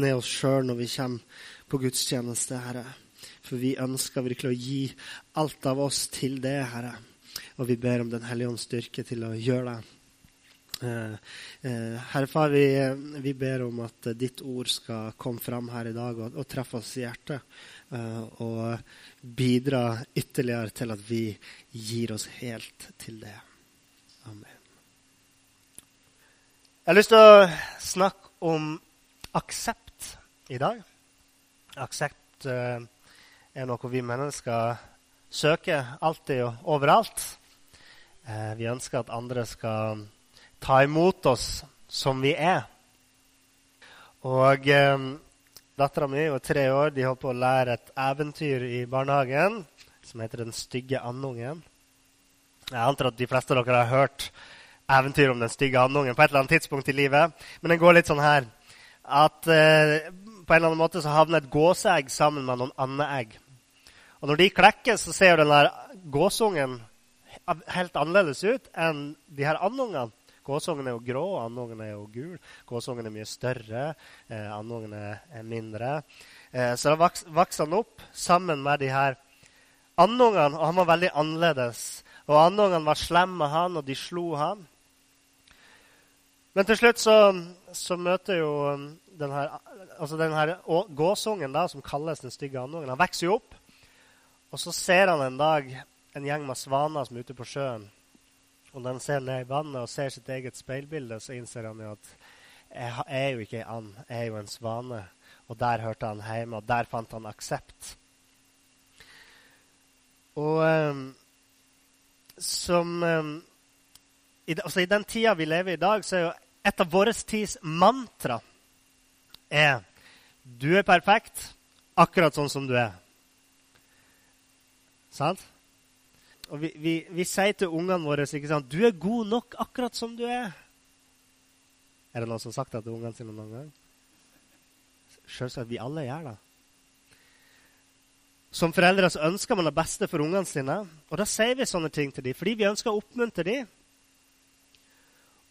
ned oss sjøl når vi kommer på gudstjeneste, Herre. For vi ønsker virkelig å gi alt av oss til det, Herre. Og vi ber om Den hellige ånds styrke til å gjøre det. Eh, eh, Herre Far, vi, vi, ber om at ditt ord skal komme fram her i dag og, og treffe oss i hjertet. Eh, og bidra ytterligere til at vi gir oss helt til det. Amen. Jeg har lyst til å snakke om aksept i dag. Aksept eh, er noe vi mennesker søker alltid og overalt. Eh, vi ønsker at andre skal ta imot oss som vi er. Og eh, dattera mi var tre år de holdt på å lære et eventyr i barnehagen som heter 'Den stygge andungen'. Jeg antar at de fleste av dere har hørt eventyr om den stygge andungen på et eller annet tidspunkt i livet. Men den går litt sånn her at uh, på en eller annen måte så havner et gåseegg sammen med noen andeegg. Og når de klekker, så ser den der gåsungen helt annerledes ut enn de her andungene. Gåsungen er jo grå, andungen er jo gul. Gåsungen er mye større, eh, andungen er mindre. Eh, så da vokste han opp sammen med de her andungene, og han var veldig annerledes. Og andungene var slemme med han, og de slo han. Men til slutt så, så møter jo den her, altså den her gåsungen da, som kalles den stygge andungen, han vokser jo opp. Og så ser han en dag en gjeng med svaner som er ute på sjøen. Og når han ser ned i vannet og ser sitt eget speilbilde, så innser han jo at jeg er jo ikke ei and, jeg er jo en svane. Og der hørte han hjemme, og der fant han aksept. Og um, som um, i, altså I den tida vi lever i dag, så er jo et av vår tids mantra er du er perfekt akkurat sånn som du er. Sant? Og vi, vi, vi sier til ungene våre ikke sant, du er god nok akkurat som du er. Er det noen som har sagt det til ungene sine noen gang? Selvsagt. Vi alle gjør det. Som foreldre så ønsker man det beste for ungene sine. Og da sier vi sånne ting til dem, fordi vi ønsker å oppmuntre dem.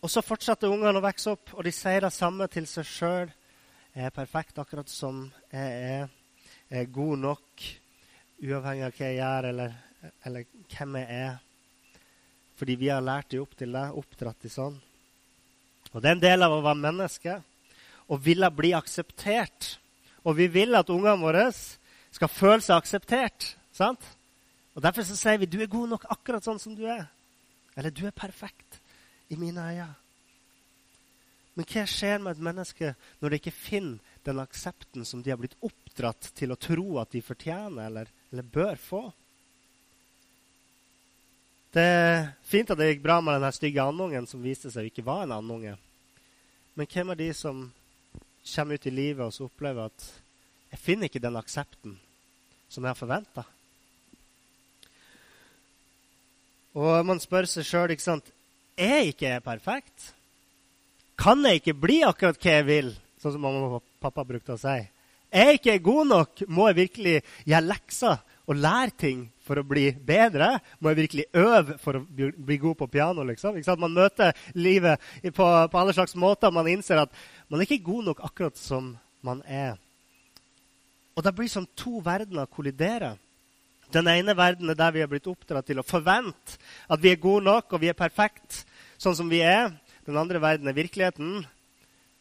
Og så fortsetter ungene å vokse opp, og de sier det samme til seg sjøl jeg er perfekt akkurat som jeg er. Jeg er god nok uavhengig av hva jeg gjør, eller, eller hvem jeg er. Fordi vi har lært dem opp til det, oppdratt dem sånn. Og Det er en del av å være menneske og ville bli akseptert. Og vi vil at ungene våre skal føle seg akseptert. sant? Og Derfor så sier vi du er god nok akkurat sånn som du er. Eller du er perfekt i mine øyne. Men hva skjer med et menneske når de ikke finner den aksepten som de har blitt oppdratt til å tro at de fortjener eller, eller bør få? Det er fint at det gikk bra med den stygge andungen som viste seg ikke var en andunge. Men hvem er de som kommer ut i livet og så opplever at jeg finner ikke den aksepten som jeg har forventa? Og man spør seg sjøl er ikke jeg perfekt. Kan jeg ikke bli akkurat hva jeg vil? Sånn som mamma og pappa brukte å si. Er jeg ikke god nok? Må jeg virkelig gjøre lekser og lære ting for å bli bedre? Må jeg virkelig øve for å bli god på piano? liksom? Man møter livet på, på alle slags måter. Man innser at man er ikke god nok akkurat som man er. Og det blir som to verdener kolliderer. Den ene verdenen er der vi er blitt oppdratt til å forvente at vi er gode nok og vi er perfekt sånn som vi er. Den andre verden er virkeligheten,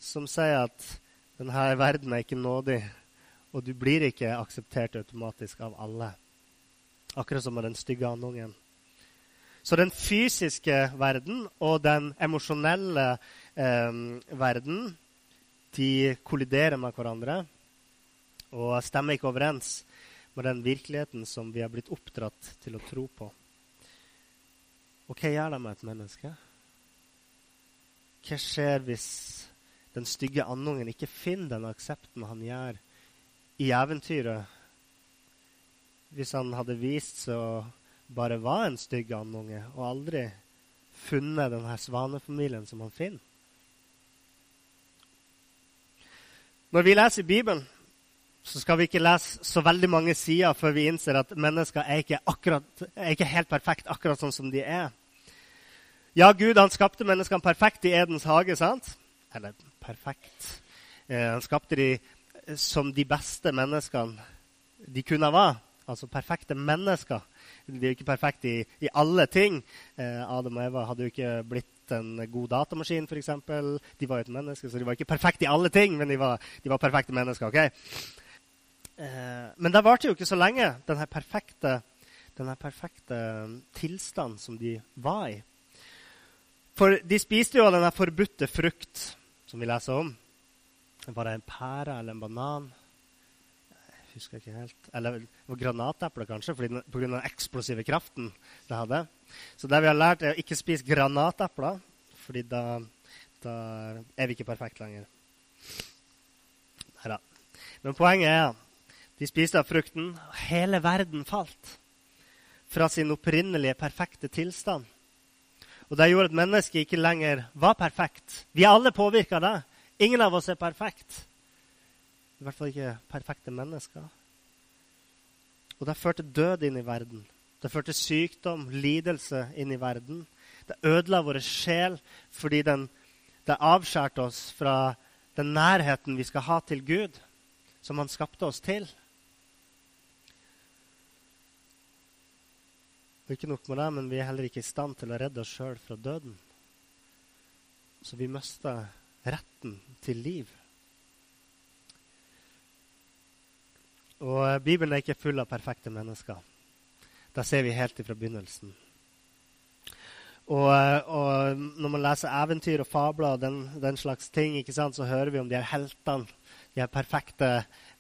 som sier at denne verden er ikke nådig, og du blir ikke akseptert automatisk av alle. Akkurat som med den stygge andungen. Så den fysiske verden og den emosjonelle eh, verden de kolliderer med hverandre og stemmer ikke overens med den virkeligheten som vi har blitt oppdratt til å tro på. Og hva gjør det med et menneske? Hva skjer hvis den stygge andungen ikke finner den aksepten han gjør i eventyret hvis han hadde vist seg å bare være en stygg andunge og aldri funnet denne svanefamilien som han finner. Når vi leser Bibelen, så skal vi ikke lese så veldig mange sider før vi innser at mennesker er ikke, akkurat, er ikke helt perfekt akkurat sånn som de er. Ja, Gud han skapte menneskene perfekt i Edens hage. sant? Eller perfekt. Eh, han skapte de som de beste menneskene de kunne være. Altså perfekte mennesker. De er jo ikke perfekte i, i alle ting. Eh, Adam og Eva hadde jo ikke blitt en god datamaskin, f.eks. De var jo et menneske, så de var ikke perfekte i alle ting, men de var, de var perfekte mennesker. ok? Eh, men det varte jo ikke så lenge, denne perfekte, denne perfekte tilstanden som de var i. For de spiste jo av den forbudte frukt, som vi leser om. Var det en pære eller en banan? Jeg husker ikke helt. Eller det var granateple, kanskje, pga. den eksplosive kraften det hadde. Så det vi har lært, er å ikke spise granatepler, fordi da, da er vi ikke perfekte lenger. Neida. Men poenget er de spiste av frukten, og hele verden falt fra sin opprinnelige perfekte tilstand. Og det gjorde at mennesket ikke lenger var perfekt. Vi er alle påvirka av det. Ingen av oss er perfekt. I hvert fall ikke perfekte mennesker. Og det førte død inn i verden. Det førte sykdom, lidelse inn i verden. Det ødela vår sjel fordi den, det avskjærte oss fra den nærheten vi skal ha til Gud, som han skapte oss til. Og ikke nok med det, men vi er heller ikke i stand til å redde oss sjøl fra døden. Så vi mister retten til liv. Og eh, Bibelen er ikke full av perfekte mennesker. Det ser vi helt ifra begynnelsen. Og, eh, og, når man leser eventyr og fabler og den, den slags ting, sant, så hører vi om de her heltene, de her perfekte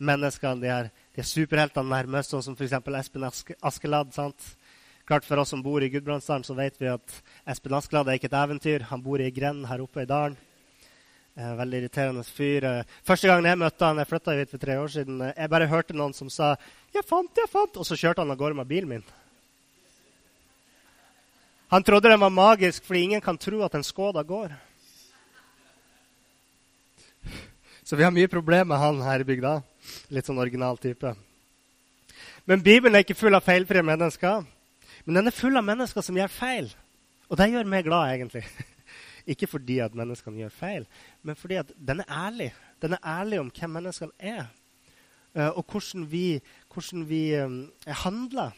menneskene, de her, de her superheltene nærmest, sånn som f.eks. Espen Askeladd. sant? Klart For oss som bor i Gudbrandsdalen, så vet vi at Espen Askeladd er ikke et eventyr. Han bor i ei her oppe i dalen. Eh, veldig irriterende fyr. Eh, første gangen jeg møtte han, jeg flytta hit for tre år siden, eh, jeg bare hørte noen som sa 'Jeg fant, jeg fant', og så kjørte han av gårde med bilen min. Han trodde den var magisk, fordi ingen kan tro at en Skoda går. Så vi har mye problemer med han her i bygda. Litt sånn original type. Men Bibelen er ikke full av feilfrie mennesker. Men den er full av mennesker som gjør feil. Og det gjør meg glad, egentlig. Ikke fordi at menneskene gjør feil, men fordi at den er ærlig. Den er ærlig om hvem menneskene er, uh, og hvordan vi, hvordan vi um, handler.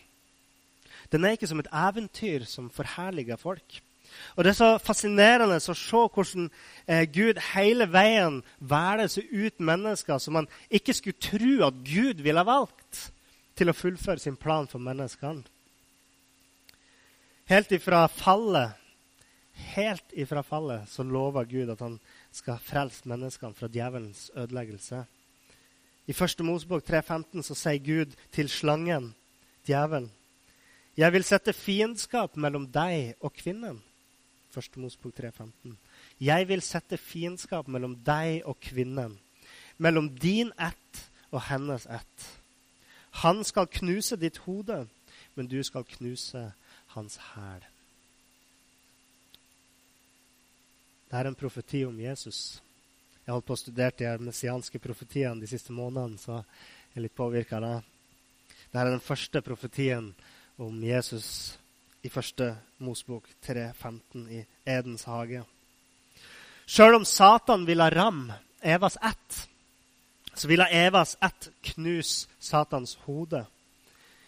Den er ikke som et eventyr som forherliger folk. Og Det er så fascinerende å se hvordan eh, Gud hele veien velger ut mennesker som man ikke skulle tro at Gud ville valgt til å fullføre sin plan for menneskene. Helt ifra fallet helt ifra fallet så lover Gud at han skal frelse menneskene fra djevelens ødeleggelse. I 1. Mosebok 3,15 så sier Gud til slangen, djevelen, jeg vil sette fiendskap mellom deg og kvinnen. 1. Mosebok 3,15. Jeg vil sette fiendskap mellom deg og kvinnen, mellom din ett og hennes ett. Han skal knuse ditt hode, men du skal knuse hans hæl. Det er en profeti om Jesus. Jeg har holdt på å studere de messianske profetiene de siste månedene, så jeg er litt påvirka av det. Dette er den første profetien om Jesus i første Mosbok 3.15 i Edens hage. Sjøl om Satan ville ramme Evas ett, så ville Evas ett knuse Satans hode.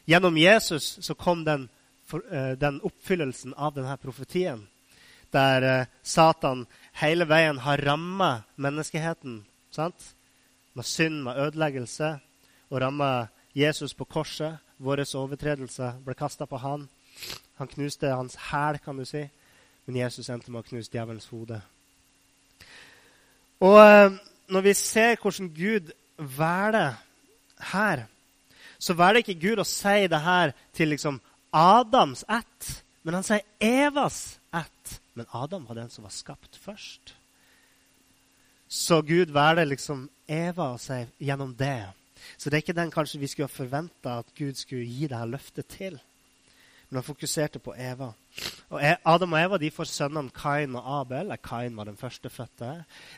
Gjennom Jesus så kom den, for, uh, den oppfyllelsen av denne profetien der uh, Satan hele veien har ramma menneskeheten sant? med synd, med ødeleggelse, og ramma Jesus på korset. Våre overtredelser ble kasta på han. Han knuste hans hæl, kan du si. Men Jesus endte med å knuse djevelens hode. Og uh, når vi ser hvordan Gud velger her, så velger ikke Gud å si det her til liksom Adams ett, men han sier Evas ett. Men Adam var den som var skapt først. så Gud velger liksom Eva og sier gjennom det. Så det er ikke den kanskje vi skulle ha forventa at Gud skulle gi det her løftet til. Men han fokuserte på Eva. Og Adam og Eva de får sønnene Kain og Abel. Kain var den førstefødte.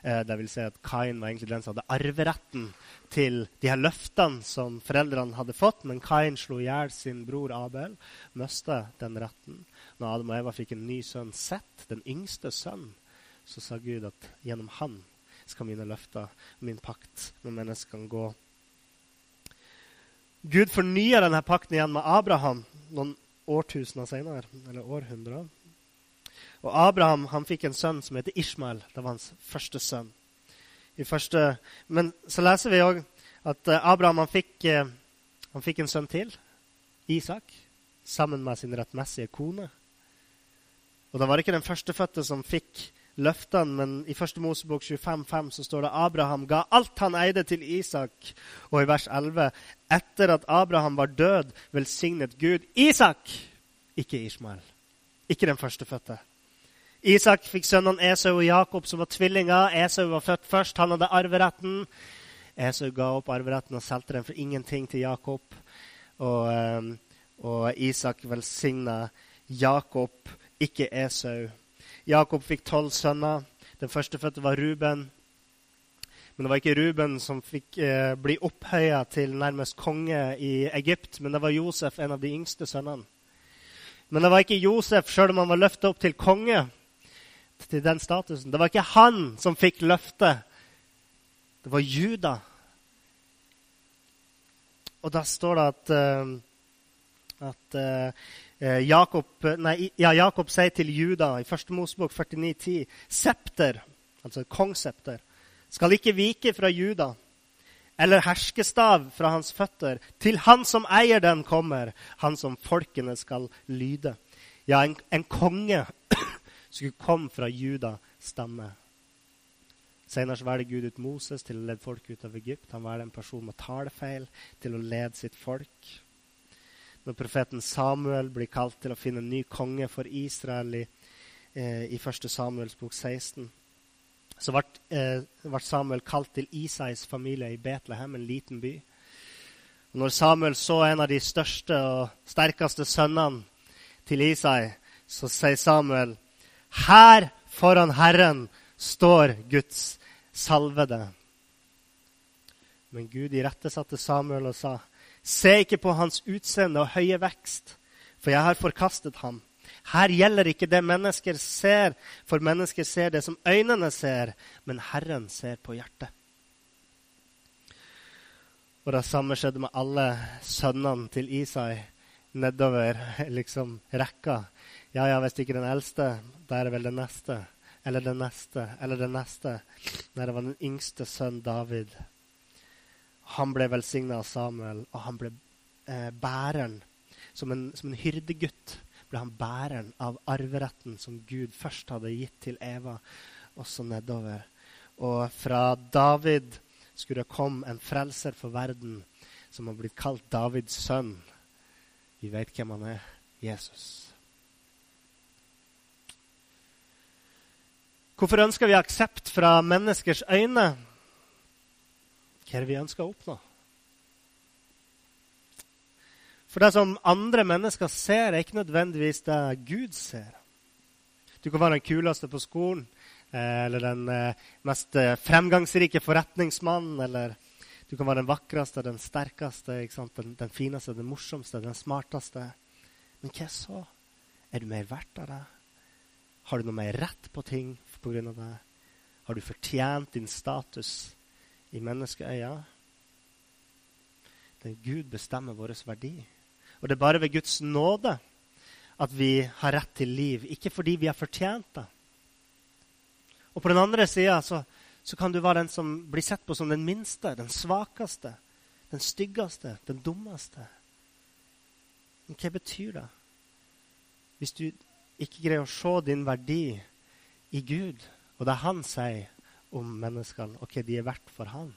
Eh, det vil si at Kain var egentlig den som hadde arveretten til de her løftene som foreldrene hadde fått. Men Kain slo i hjel sin bror Abel, mista den retten. Når Adam og Eva fikk en ny sønn, Sett, den yngste sønn, så sa Gud at gjennom han skal mine løfter, min pakt med menneskene gå. Gud fornyer denne pakten igjen med Abraham noen årtusener senere, eller århundrer. Og Abraham han fikk en sønn som heter Ishmael. Det var hans første sønn. Første, men så leser vi òg at eh, Abraham han fikk, eh, han fikk en sønn til, Isak, sammen med sin rettmessige kone. Og det var ikke den førstefødte som fikk løftene, men i 1. Mosebok 25,5 så står det Abraham ga alt han eide, til Isak. Og i vers 11.: Etter at Abraham var død, velsignet Gud Isak, ikke Ishmael. Ikke den førstefødte. Isak fikk sønnene Esau og Jakob, som var tvillinger. Esau var født først, han hadde arveretten. Esau ga opp arveretten og solgte den for ingenting til Jakob. Og, ehm, og Isak velsigna Jakob, ikke Esau. Jakob fikk tolv sønner. Den førstefødte var Ruben. Men det var ikke Ruben som fikk eh, bli opphøya til nærmest konge i Egypt, men det var Josef, en av de yngste sønnene. Men det var ikke Josef, sjøl om han var løfta opp til konge, til den statusen. Det var ikke han som fikk løftet. Det var Juda. Og da står det at, uh, at uh, Eh, Jakob, nei, ja, Jakob sier til Juda i 1. Mosebok 49,10.: Septer, altså kongssepter, skal ikke vike fra Juda, eller herskestav fra hans føtter, til han som eier den, kommer, han som folkene skal lyde. Ja, en, en konge skulle komme fra Juda stamme. Senere velger Gud ut Moses til å lede folk ut av Egypt. Han velger en person med talefeil til å lede sitt folk når profeten Samuel blir kalt til å finne en ny konge for Israel i, eh, i 1. Samuels bok 16, så ble, eh, ble, Samuel kalt til Isais familie i Betlehem, en liten by. Og når Samuel så en av de største og sterkeste sønnene til Isai, så sier Samuel, 'Her foran Herren står Guds salvede.' Men Gud irettesatte Samuel og sa, Se ikke på hans utseende og høye vekst, for jeg har forkastet ham. Her gjelder ikke det mennesker ser, for mennesker ser det som øynene ser, men Herren ser på hjertet. Og det samme skjedde med alle sønnene til Isai nedover liksom rekka. Ja, ja, hvis ikke den eldste, da er det vel den neste. Eller den neste, eller den neste. Nei, det var den yngste sønn David. Han ble velsigna av Samuel, og han ble eh, bæreren. Som en, som en hyrdegutt ble han bæreren av arveretten som Gud først hadde gitt til Eva, også nedover. Og fra David skulle det komme en frelser for verden som har blitt kalt Davids sønn. Vi vet hvem han er Jesus. Hvorfor ønsker vi aksept fra menneskers øyne? Hva er det vi ønsker å oppnå? For det som andre mennesker ser, er ikke nødvendigvis det Gud ser. Du kan være den kuleste på skolen, eh, eller den eh, mest eh, fremgangsrike forretningsmannen, eller du kan være den vakreste, den sterkeste, den, den, fineste, den morsomste, den smarteste. Men hva så? Er du mer verdt av det? Har du noe mer rett på ting pga. det? Har du fortjent din status? I menneskeøya. Er Gud bestemmer vår verdi. Og det er bare ved Guds nåde at vi har rett til liv, ikke fordi vi har fortjent det. Og på den andre sida så, så, kan du være den som blir sett på som den minste, den svakeste, den styggeste, den dummeste. Men hva betyr det? Hvis du ikke greier å se din verdi i Gud, og det Han sier om menneskene og hva de er verdt for han.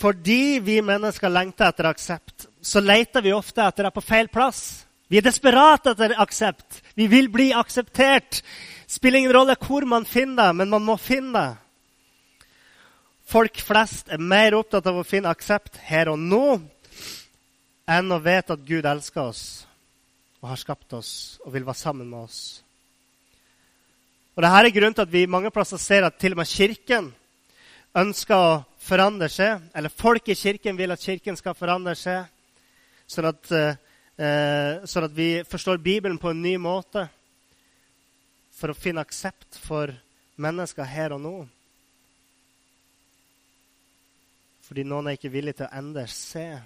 Fordi vi mennesker lengter etter aksept, så leter vi ofte etter det på feil plass. Vi er desperate etter aksept. Vi vil bli akseptert. Spiller ingen rolle hvor man finner det, men man må finne det. Folk flest er mer opptatt av å finne aksept her og nå enn å vite at Gud elsker oss og har skapt oss og vil være sammen med oss. Og Dette er grunnen til at vi mange plasser ser at til og med Kirken ønsker å forandre seg. Eller folk i Kirken vil at Kirken skal forandre seg, sånn at, eh, sånn at vi forstår Bibelen på en ny måte for å finne aksept for mennesker her og nå. Fordi noen er ikke villige til å endre seg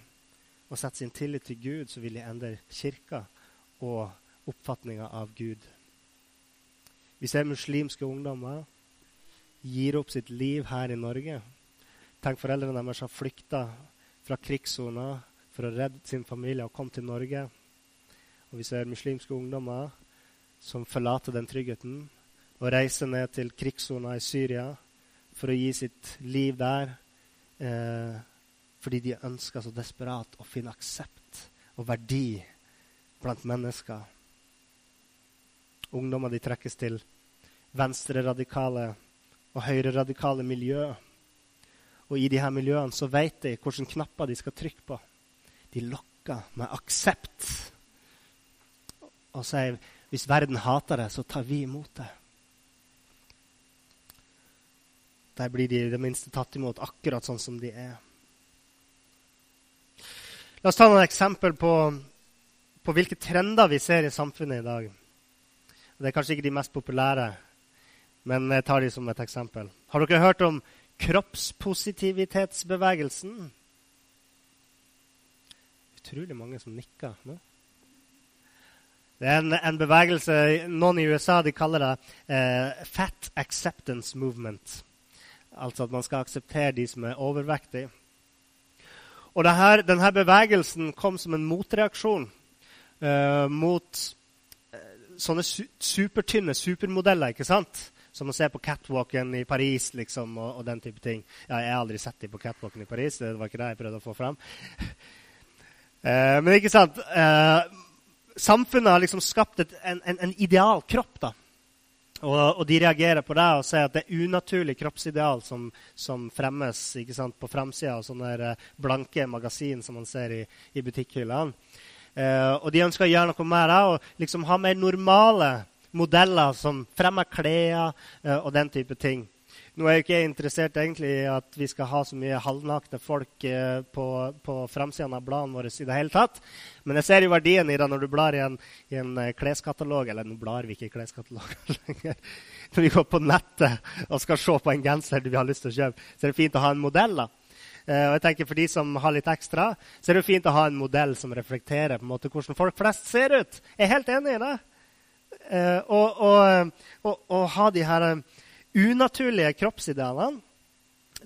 og sette sin tillit til Gud, så vil de endre kirka og oppfatninga av Gud. Vi ser muslimske ungdommer gir opp sitt liv her i Norge. Tenk foreldrene deres har flykta fra krigssoner for å redde sin familie og komme til Norge. Og vi ser muslimske ungdommer som forlater den tryggheten og reiser ned til krigssona i Syria for å gi sitt liv der. Eh, fordi de ønsker så desperat å finne aksept og verdi blant mennesker. Ungdommer de trekkes til venstreradikale og høyreradikale miljø. Og i de her miljøene så vet de hvilke knapper de skal trykke på. De lokker med aksept og sier hvis verden hater det, så tar vi imot det. Der blir de i det minste tatt imot akkurat sånn som de er. La oss ta noen eksempel på, på hvilke trender vi ser i samfunnet i dag. Det er kanskje ikke de mest populære, men jeg tar de som et eksempel. Har dere hørt om kroppspositivitetsbevegelsen? Utrolig mange som nikker nå. Det er en, en, bevegelse Noen i USA de kaller det eh, fat acceptance movement. Altså at man skal akseptere de som er overvektige. Og denne, denne bevegelsen kom som en motreaksjon eh, mot sånne su supertynne supermodeller. ikke sant? Som å se på catwalken i Paris liksom, og, og, den type ting. Ja, jeg har aldri sett dem på catwalken i Paris. Det var ikke det jeg prøvde å få fram. uh, men ikke sant? samfunnet har liksom skapt et, en, en, en ideal kropp. da. Og, og, de reagerer på det og sier at det er unaturlig kroppsideal som, som fremmes sant, på framsida av sånne eh, blanke magasin som man ser i, i butikkhyllene. Eh, og de ønsker å gjøre noe mer og liksom ha mer normale modeller som fremmer klær eh, og den type ting. Nå er jeg ikke interessert egentlig i at vi skal ha så mye halvnakne folk eh, på, på framsiden av bladene våre i det hele tatt. Men jeg ser jo verdien i det når du blar i en, i en eh, kleskatalog. Eller nå blar vi ikke i kleskataloger lenger. Når vi går på nettet og skal se på en genser vi har lyst til å kjøpe, så er det fint å ha en modell. da. Uh, og jeg tenker For de som har litt ekstra, så er det jo fint å ha en modell som reflekterer på en måte hvordan folk flest ser ut. Jeg er helt enig i det. Uh, og, og, ha de her unaturlige kroppsidealene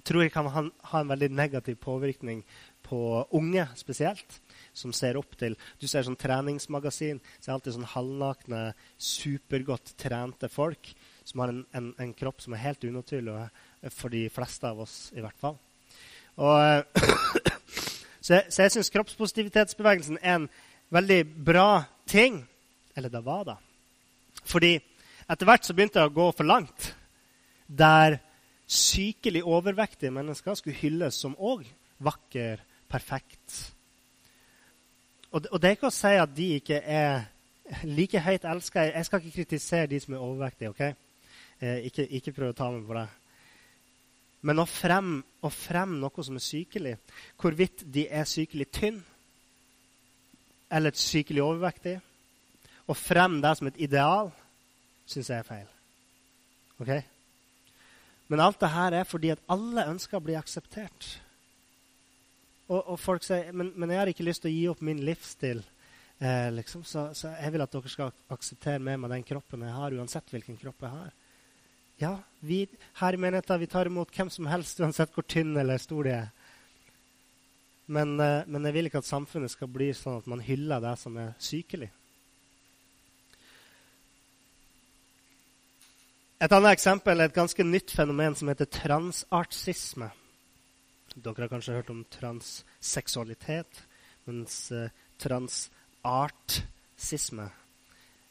tror jeg kan ha, ha en veldig negativ påvirkning på unge spesielt, som ser opp til Du ser sånn treningsmagasin. så er alltid sånn halvnakne, supergodt trente folk som har en, en, en, kropp som er helt unaturlig for de fleste av oss, i hvert fall. Og, så, jeg, så jeg syns kroppspositivitetsbevegelsen er en veldig bra ting. Eller det var det. Fordi etter hvert så begynte det å gå for langt der sykelig overvektige mennesker skulle hylles som òg vakker, perfekt. Og, og, det er ikke å si at de ikke er like høyt elska. Jeg skal ikke kritisere de som er overvektige. ok? Eh, ikke, ikke prøv å ta meg på det. Men å fremme frem noe som er sykelig, hvorvidt de er sykelig tynn eller sykelig overvektig, å fremme det som et ideal, syns jeg er feil. Ok? Men alt det her er fordi at alle ønsker å bli akseptert. Og, og folk sier men, men, jeg har ikke lyst til å gi opp min livsstil. Eh, liksom, så, så, jeg vil at dere skal akseptere meg med den kroppen jeg har, uansett hvilken kropp jeg har. Ja, vi her i menigheten vi tar imot hvem som helst, uansett hvor tynn eller stor de er. Men, eh, men jeg vil ikke at samfunnet skal bli sånn at man hyller det som er sykelig. Et annet eksempel er et ganske nytt fenomen som heter transartsisme. Dere har kanskje hørt om transseksualitet, mens uh, transartsisme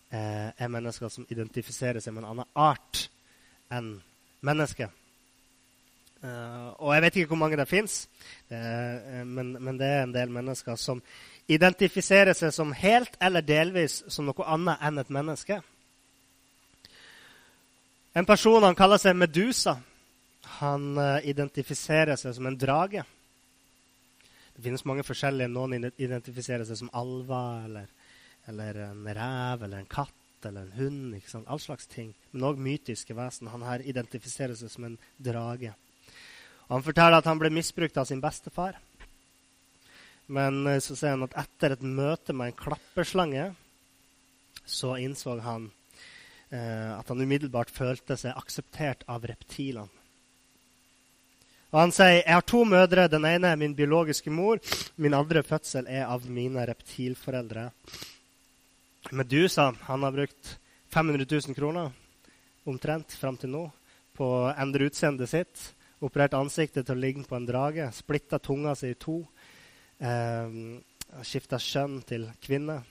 eh, er mennesker som identifiserer seg med en annen art enn mennesket. Uh, og jeg vet ikke hvor mange det fins, uh, men, men, det er en del mennesker som identifiserer seg som helt eller delvis som noe annet enn et menneske. En person han kaller seg Medusa. Han uh, identifiserer seg som en drage. Det finnes mange forskjellige. Noen identifiserer seg som alver eller, eller en rev eller en katt eller en hund. ikke sant? All slags ting. Men òg mytiske vesen. Han her identifiserer seg som en drage. Og han forteller at han ble misbrukt av sin bestefar. Men eh, så sier han at etter et møte med en klapperslange så innså han eh, at han umiddelbart følte seg akseptert av reptilene. Og Han sier jeg har to mødre. Den ene er min biologiske mor. Min andre fødsel er av mine reptilforeldre. Medusa han har brukt 500 000 kroner omtrent fram til nå på å endre utseendet sitt operert ansiktet til å ligne på en drage, splitta tunga si i to, eh, skifta kjønn til kvinne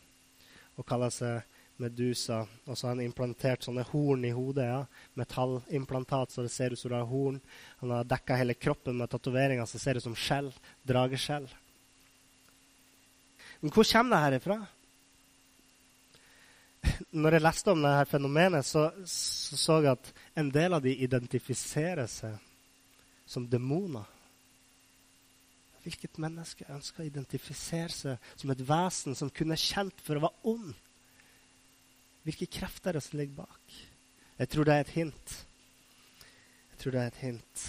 og kaller seg Medusa. Og så har han implantert sånne horn i hodet. ja, Metallimplantat, så det ser ut som det har horn. Han har dekka hele kroppen med tatoveringer som ser ut som skjell. Drageskjell. Men hvor kommer det her ifra? Når jeg leste om dette fenomenet, så, så så jeg at en del av de identifiserer seg som demoner. Hvilket menneske ønsker å identifisere seg som et vesen som kunne kjent for å være ond? Hvilke krefter er det som ligger bak? Jeg tror det er et hint. Jeg tror det er et hint.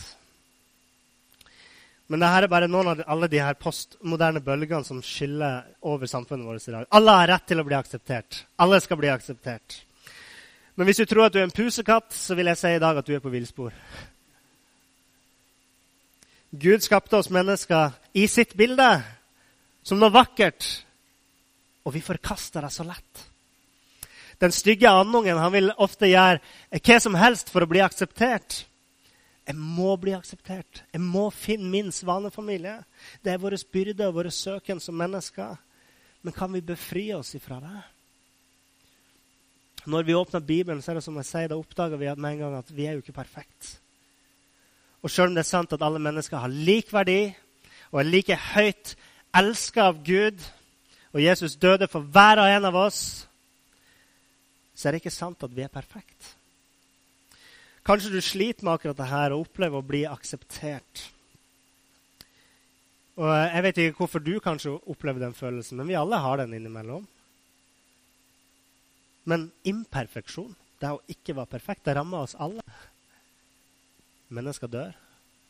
Men dette er bare noen av alle de her postmoderne bølgene som skyller over samfunnet vårt i dag. Alle har rett til å bli akseptert. Alle skal bli akseptert. Men hvis du tror at du er en pusekatt, så vil jeg si i dag at du er på villspor. Gud skapte oss mennesker i sitt bilde, som noe vakkert. Og vi forkaster det så lett. Den stygge andungen han vil ofte gjøre hva som helst for å bli akseptert. Jeg må bli akseptert. Jeg må finne min svanefamilie. Det er vår byrde og vår søken som mennesker. Men kan vi befri oss ifra det? Når vi åpner Bibelen, så er det som jeg sier, da oppdager vi med en gang at vi er jo ikke perfekte. Og selv om det er sant at alle mennesker har lik verdi og er like høyt elska av Gud, og Jesus døde for hver og en av oss, så er det ikke sant at vi er perfekte. Kanskje du sliter med akkurat det her og opplever å bli akseptert. Og Jeg vet ikke hvorfor du kanskje opplever den følelsen, men vi alle har den innimellom. Men imperfeksjon, det å ikke være perfekt, det rammer oss alle. Mennesker dør.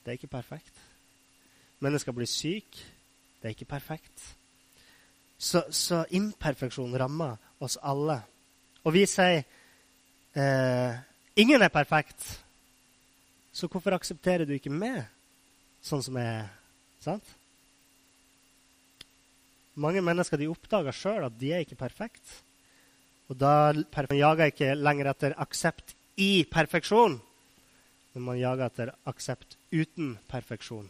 Det er ikke perfekt. Mennesker blir syke. Det er ikke perfekt. Så, så imperfeksjon rammer oss alle. Og vi sier eh, ingen er perfekt. Så hvorfor aksepterer du ikke meg sånn som jeg er? Sant? Mange mennesker de oppdager sjøl at de er ikke perfekte. Og da jager jeg ikke lenger etter aksept i perfeksjon men man jager etter aksept uten perfeksjon.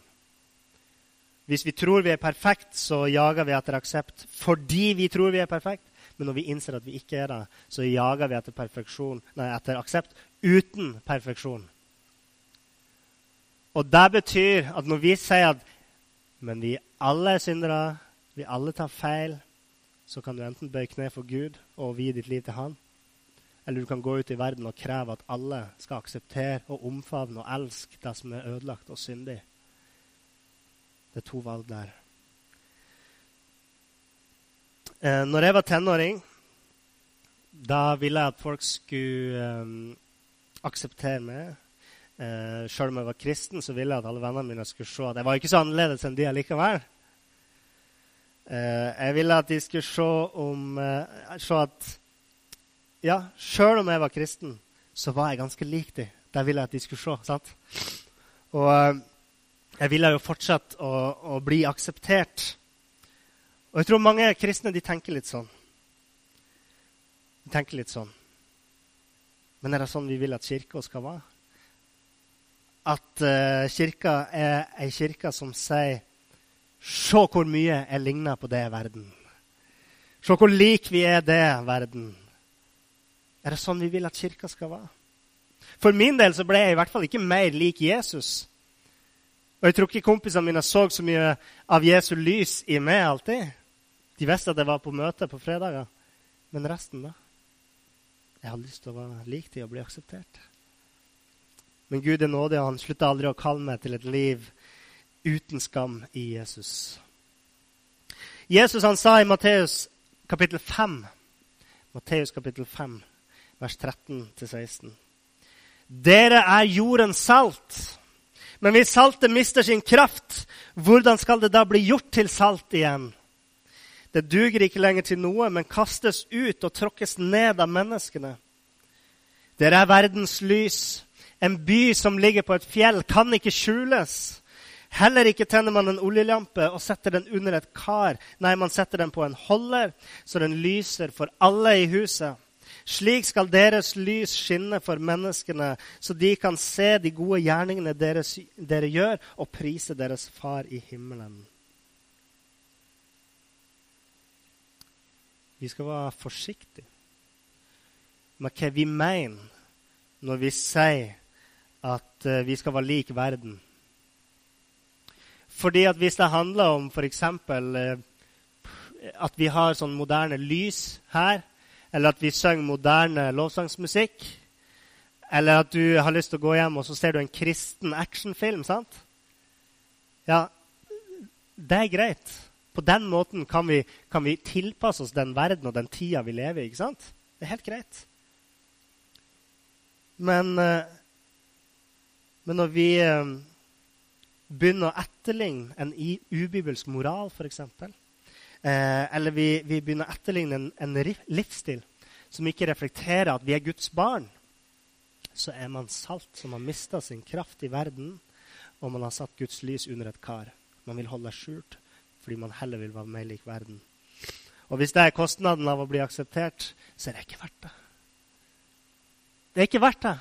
Hvis vi tror vi er perfekt, så jager vi etter aksept fordi vi tror vi er perfekt. Men når vi innser at vi ikke er det, så jager vi etter, nei, etter aksept uten perfeksjon. Og det betyr at når vi sier at men vi alle er syndere, vi alle tar feil, så kan du enten bøye kne for Gud og vie ditt liv til Han, eller du kan gå ut i verden og kreve at alle skal akseptere og omfavne og elske det som er ødelagt og syndig. Det er to valg der. Eh, når jeg var tenåring, da ville jeg at folk skulle eh, akseptere meg. Eh, Sjøl om jeg var kristen, så ville jeg at alle vennene mine skulle se at jeg var ikke så annerledes enn de allikevel. Eh, jeg ville at de skulle se, om, eh, se at ja, sjøl om jeg var kristen, så var jeg ganske lik dem. Det ville jeg at de skulle se. sant? Og eh, jeg ville jo fortsatt å, å, bli akseptert. Og jeg tror mange kristne de tenker litt sånn. De tenker litt sånn. Men er det sånn vi vil at kirka skal være? At uh, kirka er ei kirke som sier Se hvor mye jeg ligner på det verden. Se hvor lik vi er det verden. Er det sånn vi vil at kirka skal være? For min del så ble jeg i hvert fall ikke mer lik Jesus. Og jeg tror ikke kompisene mine så så mye av Jesu lys i meg alltid. De visste at jeg var på møte på fredager. Men resten, da? Jeg hadde lyst til å være lik dem og bli akseptert. Men Gud er nådig, og han slutta aldri å kalle meg til et liv uten skam i Jesus. Jesus han sa i Matteus kapittel 5, Matteus kapittel 5, vers 13-16. Dere er jordens salt. Men hvis saltet mister sin kraft, hvordan skal det da bli gjort til salt igjen? Det duger ikke lenger til noe, men kastes ut og tråkkes ned av menneskene. Dere er verdens lys. En by som ligger på et fjell, kan ikke skjules. Heller ikke tenner man en oljelampe og setter den under et kar. Nei, man setter den på en holder, så den lyser for alle i huset. Slik skal deres lys skinne for menneskene, så de kan se de gode gjerningene deres, dere gjør, og prise deres far i himmelen. Vi skal være forsiktige med hva vi mener når vi sier at eh, vi skal være lik verden. Fordi at hvis det handler om f.eks. Eh, at vi har sånn moderne lys her, eller at vi synger moderne lovsangsmusikk, eller at du har lyst til å gå hjem og så ser du en kristen actionfilm, sant? Ja, det er greit. På den måten kan vi, kan vi tilpasse oss den verden og den tida vi lever i. ikke sant? Det er helt greit. Men, eh, men når vi eh, begynner å etterligne en ubibelsk moral, f.eks., eh, eller vi, vi, begynner å etterligne en, en, livsstil som ikke reflekterer at vi er Guds barn, så er man salt som har mista sin kraft i verden, og man har satt Guds lys under et kar. Man vil holde det skjult fordi man heller vil være mer lik verden. Og hvis det er kostnaden av å bli akseptert, så er det ikke verdt det. Det er ikke verdt det.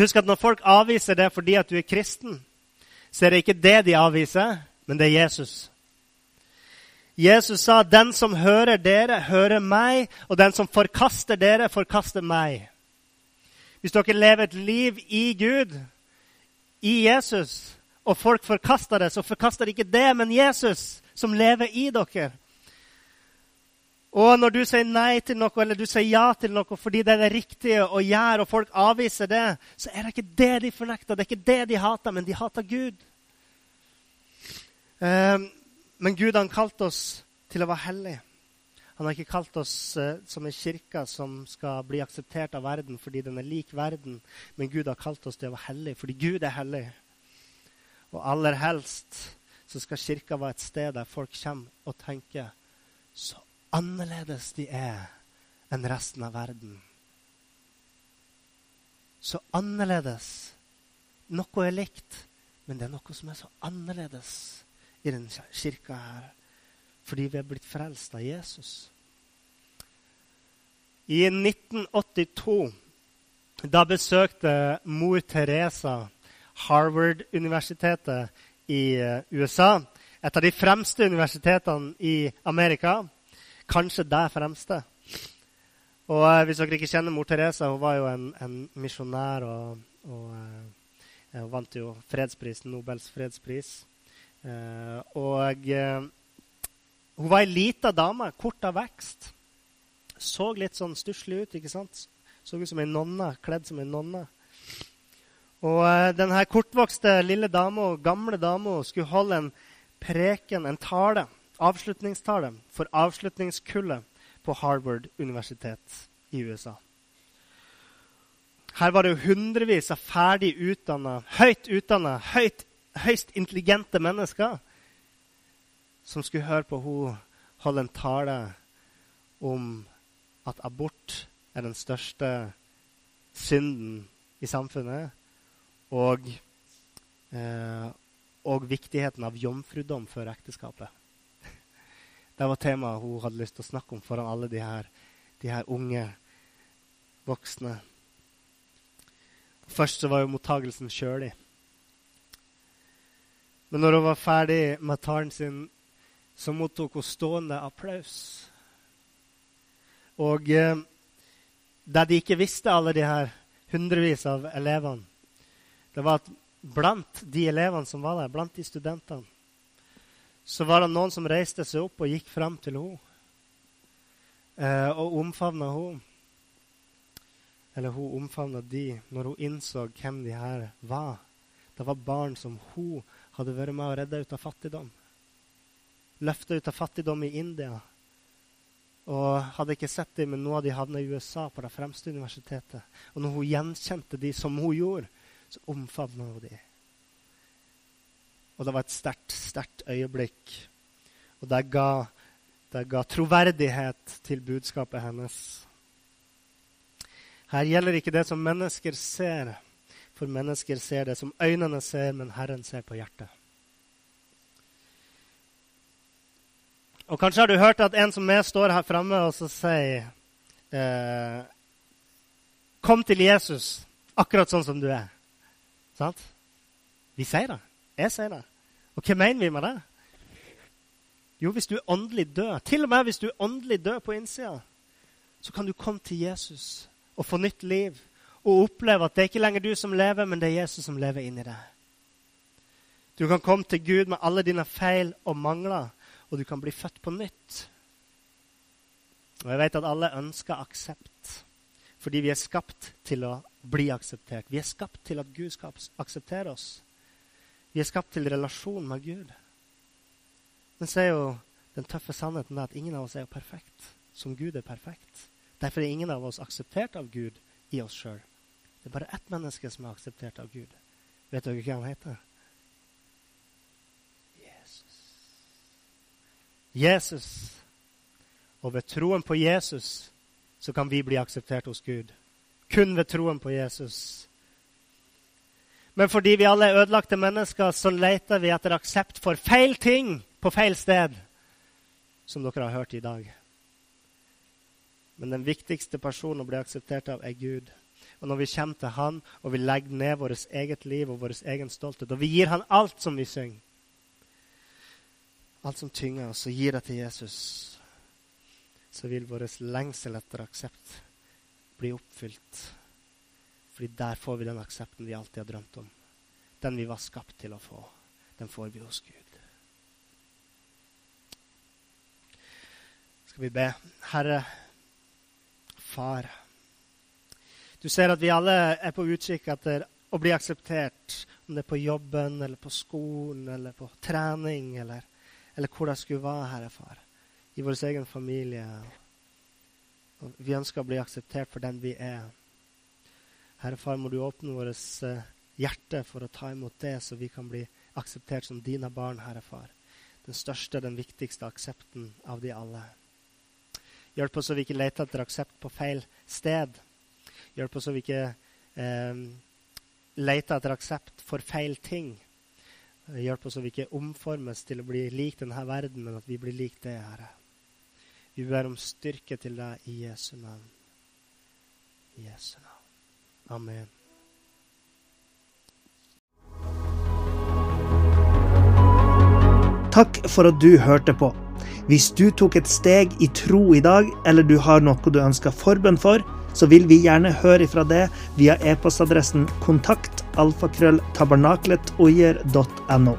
Husk at når folk avviser det fordi at du er kristen, så er det ikke det de avviser, men det er Jesus. Jesus sa, 'Den som hører dere, hører meg', og 'den som forkaster dere, forkaster meg'. Hvis dere lever et liv i Gud, i Jesus, og folk forkaster det, så forkaster ikke det, men Jesus, som lever i dere. Og når du sier nei til noe, eller du sier ja til noe fordi det er det riktige å gjøre, og folk avviser det, så er det ikke det de fornekter, det er ikke det de hater, men de hater Gud. Um, men Gud har kalt oss til å være hellige. Han har ikke kalt oss uh, som en kirke som skal bli akseptert av verden fordi den er lik verden, men Gud har kalt oss til å være hellige fordi Gud er hellig. Og aller helst så skal kirka være et sted der folk kommer og tenker så annerledes de er enn resten av verden. Så annerledes. Noe er likt, men det er noe som er så annerledes i denne kirka her. Fordi vi er blitt frelst av Jesus. I 1982 da besøkte mor Teresa Harvard-universitetet i eh, USA. Et av de fremste universitetene i Amerika. Kanskje det fremste. Og eh, Hvis dere ikke kjenner mor Teresa, hun var jo en, en misjonær og, og eh, hun vant jo fredsprisen, Nobels fredspris. Og hun var ei lita dame, kort av vekst. Så litt sånn stusslig ut. ikke sant? Så ut som ei nonne, kledd som ei nonne. Og uh, denne kortvokste lille dama, gamle dama, skulle holde en preken, en tale, avslutningstale, for avslutningskullet på Harvard universitet i USA. Her var det jo hundrevis av ferdig utdanna, høyt utdanna, høyst intelligente mennesker som skulle høre på hun holde en tale om at abort er den største synden i samfunnet, og, eh, og viktigheten av jomfrudom før ekteskapet. Det var temaet hun hadde lyst til å snakke om foran alle de her, de her unge voksne. Først så var jo mottagelsen kjølig. Men når hun var ferdig med talen sin, så mottok hun stående applaus. Og eh, det de ikke visste, alle de her hundrevis av elevene, det var at blant de elevene som var der, blant de studentene, så var det noen som reiste seg opp og gikk fram til henne eh, og omfavna henne. Eller hun omfavna de når hun innså hvem de her var. Det var barn som hun hadde vært med å redde ut av fattigdom. Løfta ut av fattigdom i India. Og hadde ikke sett dem, men nå hadde de havna i USA, på det fremste universitetet. Og når hun gjenkjente de som hun gjorde, så omfavna hun de. Og det var et sterkt, sterkt øyeblikk. Og det ga, det ga troverdighet til budskapet hennes. Her gjelder ikke det som mennesker ser, for mennesker ser det som øynene ser, men Herren ser på hjertet. Og Kanskje har du hørt at en som meg står her framme og så sier eh, Kom til Jesus akkurat sånn som du er. Sant? Vi sier det. Jeg sier det. Og hva mener vi med det? Jo, hvis du er åndelig død, til og med hvis du er åndelig død på innsida, så kan du komme til Jesus og få nytt liv og oppleve at det er ikke lenger du som lever, men det er Jesus som lever inni deg. Du kan komme til Gud med alle dine feil og mangler, og du kan bli født på nytt. Og Jeg vet at alle ønsker aksept, fordi vi er skapt til å bli akseptert. Vi er skapt til at Gud skal akseptere oss. Vi er skapt til relasjon med Gud. Men så er jo den tøffe sannheten at ingen av oss er jo perfekt som Gud er perfekt. Derfor er ingen av oss akseptert av Gud i oss sjøl. Det er bare ett menneske som er akseptert av Gud. Vet dere hva han heter? Jesus. Jesus. Og ved troen på Jesus så kan vi bli akseptert hos Gud. Kun ved troen på Jesus. Men fordi vi alle er ødelagte mennesker, så leter vi etter aksept for feil ting på feil sted, som dere har hørt i dag. Men den viktigste personen å bli akseptert av, er Gud. Og når vi kommer til Han, og vi legger ned vårt eget liv og vår egen stolthet, og vi gir Han alt som vi synger, alt som tynger oss, og gir det til Jesus, så vil vår lengsel etter aksept bli oppfylt. Fordi der får vi den aksepten vi alltid har drømt om. Den vi var skapt til å få. Den får vi hos Gud. Skal vi be. Herre, Far. Du ser at vi alle er på utkikk etter å bli akseptert, om det er på jobben eller på skolen eller på trening eller, eller hvor det skulle være, Herre Far. I vår egen familie. Vi ønsker å bli akseptert for den vi er. Herre Far, må du åpne vårt eh, hjerte for å ta imot det, så vi kan bli akseptert som dine barn, Herre Far. Den største, den viktigste aksepten av de alle. Hjelp oss så vi ikke leter etter aksept på feil sted. Hjelp oss så vi ikke eh, leter etter aksept for feil ting. Hjelp oss så vi ikke omformes til å bli lik denne verden, men at vi blir lik det, Herre. Vi ber om styrke til deg i Jesu navn. I Jesu navn. Amen. Takk for at du hørte på. Hvis du tok et steg i tro i dag, eller du har noe du ønsker forbønn for, så vil vi gjerne høre ifra det via e-postadressen kontakt alfakrølltabernaklet.oier.no.